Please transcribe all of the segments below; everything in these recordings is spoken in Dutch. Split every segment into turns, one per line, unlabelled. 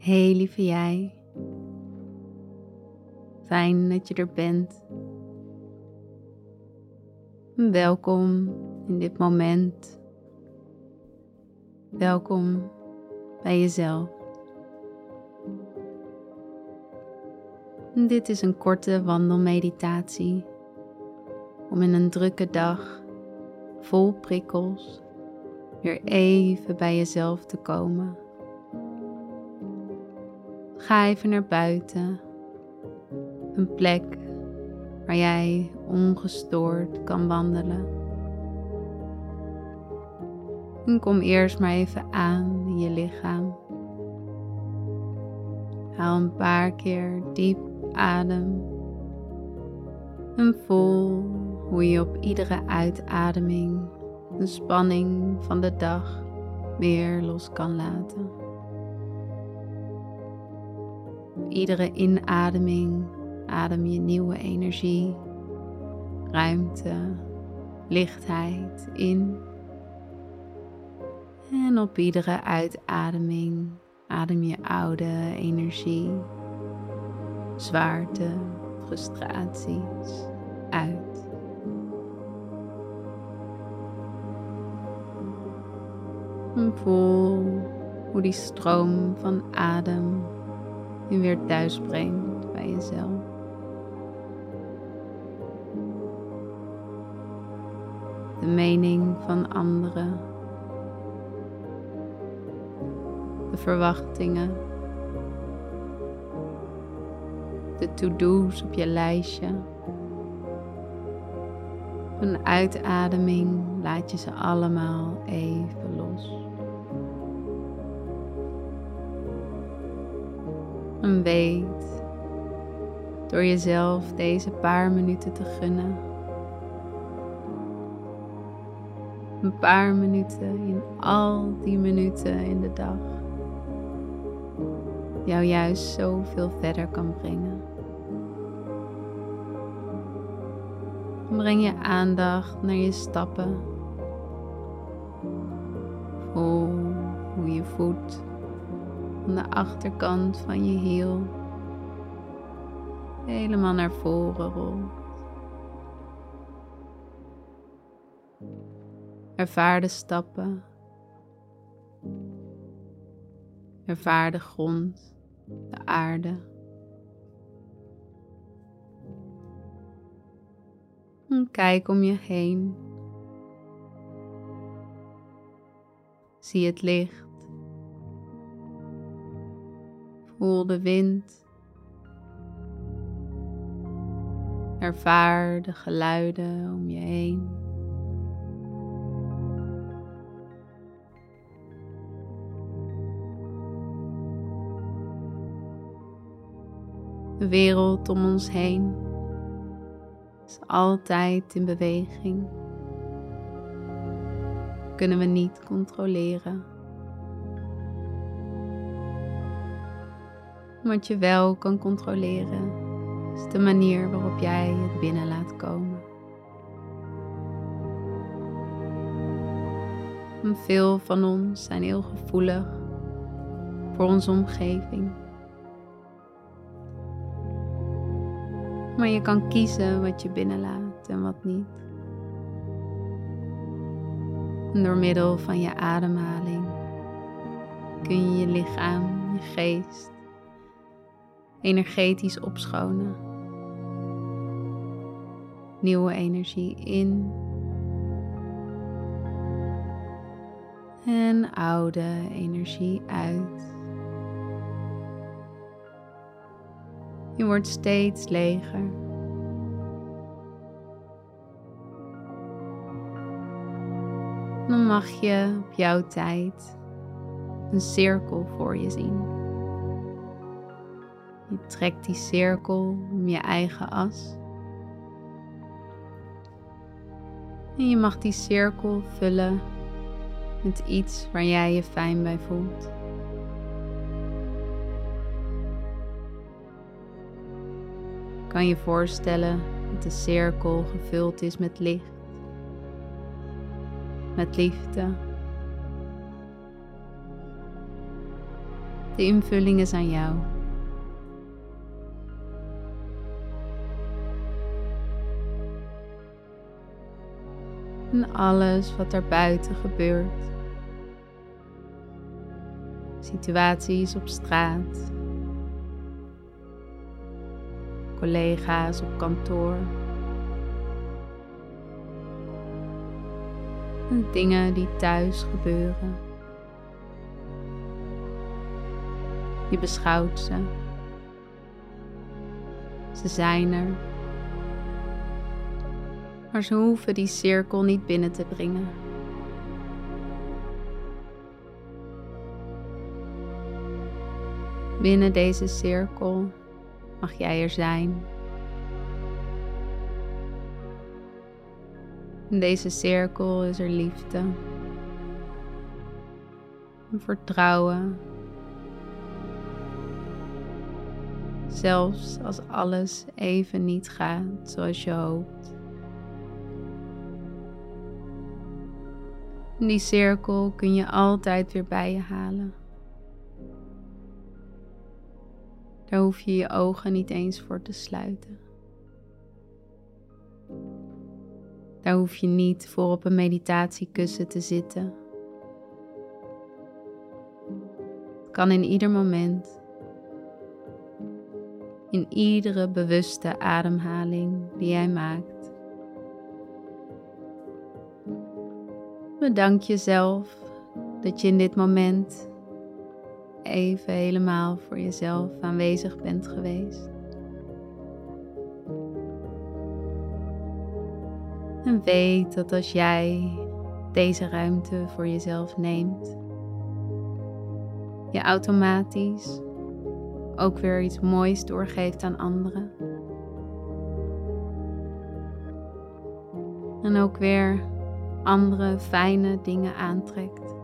Hey lieve jij. Fijn dat je er bent. Welkom in dit moment. Welkom bij jezelf. Dit is een korte wandelmeditatie om in een drukke dag vol prikkels weer even bij jezelf te komen. Ga even naar buiten, een plek waar jij ongestoord kan wandelen. En kom eerst maar even aan in je lichaam. Haal een paar keer diep adem en voel hoe je op iedere uitademing de spanning van de dag weer los kan laten. Iedere inademing adem je nieuwe energie, ruimte, lichtheid in. En op iedere uitademing adem je oude energie, zwaarte, frustraties uit. En voel hoe die stroom van adem je weer thuis brengt bij jezelf. De mening van anderen. De verwachtingen. De to-do's op je lijstje. Een uitademing laat je ze allemaal even los. En weet door jezelf deze paar minuten te gunnen. Een paar minuten in al die minuten in de dag. Jou juist zoveel verder kan brengen. Breng je aandacht naar je stappen. Voel hoe je voet van de achterkant van je hiel helemaal naar voren rolt. Ervaar de stappen. Ervaar de grond, de aarde. En kijk om je heen. Zie het licht. Voel de wind. Ervaar de geluiden om je heen. De wereld om ons heen is altijd in beweging. Kunnen we niet controleren. Wat je wel kan controleren is de manier waarop jij het binnen laat komen. En veel van ons zijn heel gevoelig voor onze omgeving. Maar je kan kiezen wat je binnenlaat en wat niet. Door middel van je ademhaling kun je je lichaam, je geest energetisch opschonen. Nieuwe energie in. En oude energie uit. Je wordt steeds leger. Dan mag je op jouw tijd een cirkel voor je zien. Je trekt die cirkel om je eigen as. En je mag die cirkel vullen met iets waar jij je fijn bij voelt. Kan je voorstellen dat de cirkel gevuld is met licht, met liefde. De invulling is aan jou. En alles wat er buiten gebeurt. Situaties op straat, collega's op kantoor. En dingen die thuis gebeuren. Je beschouwt ze. Ze zijn er. Maar ze hoeven die cirkel niet binnen te brengen. Binnen deze cirkel mag jij er zijn. In deze cirkel is er liefde, en vertrouwen. Zelfs als alles even niet gaat zoals je hoopt. In die cirkel kun je altijd weer bij je halen. Daar hoef je je ogen niet eens voor te sluiten. Daar hoef je niet voor op een meditatiekussen te zitten. Het kan in ieder moment, in iedere bewuste ademhaling die jij maakt. Bedank jezelf dat je in dit moment even helemaal voor jezelf aanwezig bent geweest. En weet dat als jij deze ruimte voor jezelf neemt, je automatisch ook weer iets moois doorgeeft aan anderen. En ook weer andere fijne dingen aantrekt.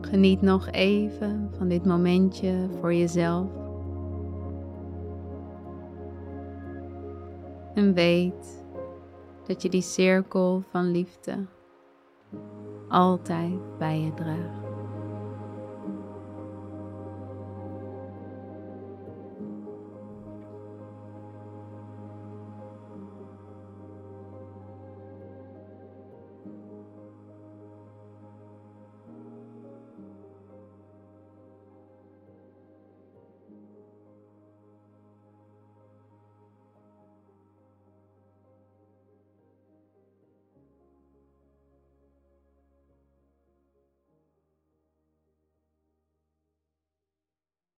Geniet nog even van dit momentje voor jezelf. En weet dat je die cirkel van liefde altijd bij je draagt.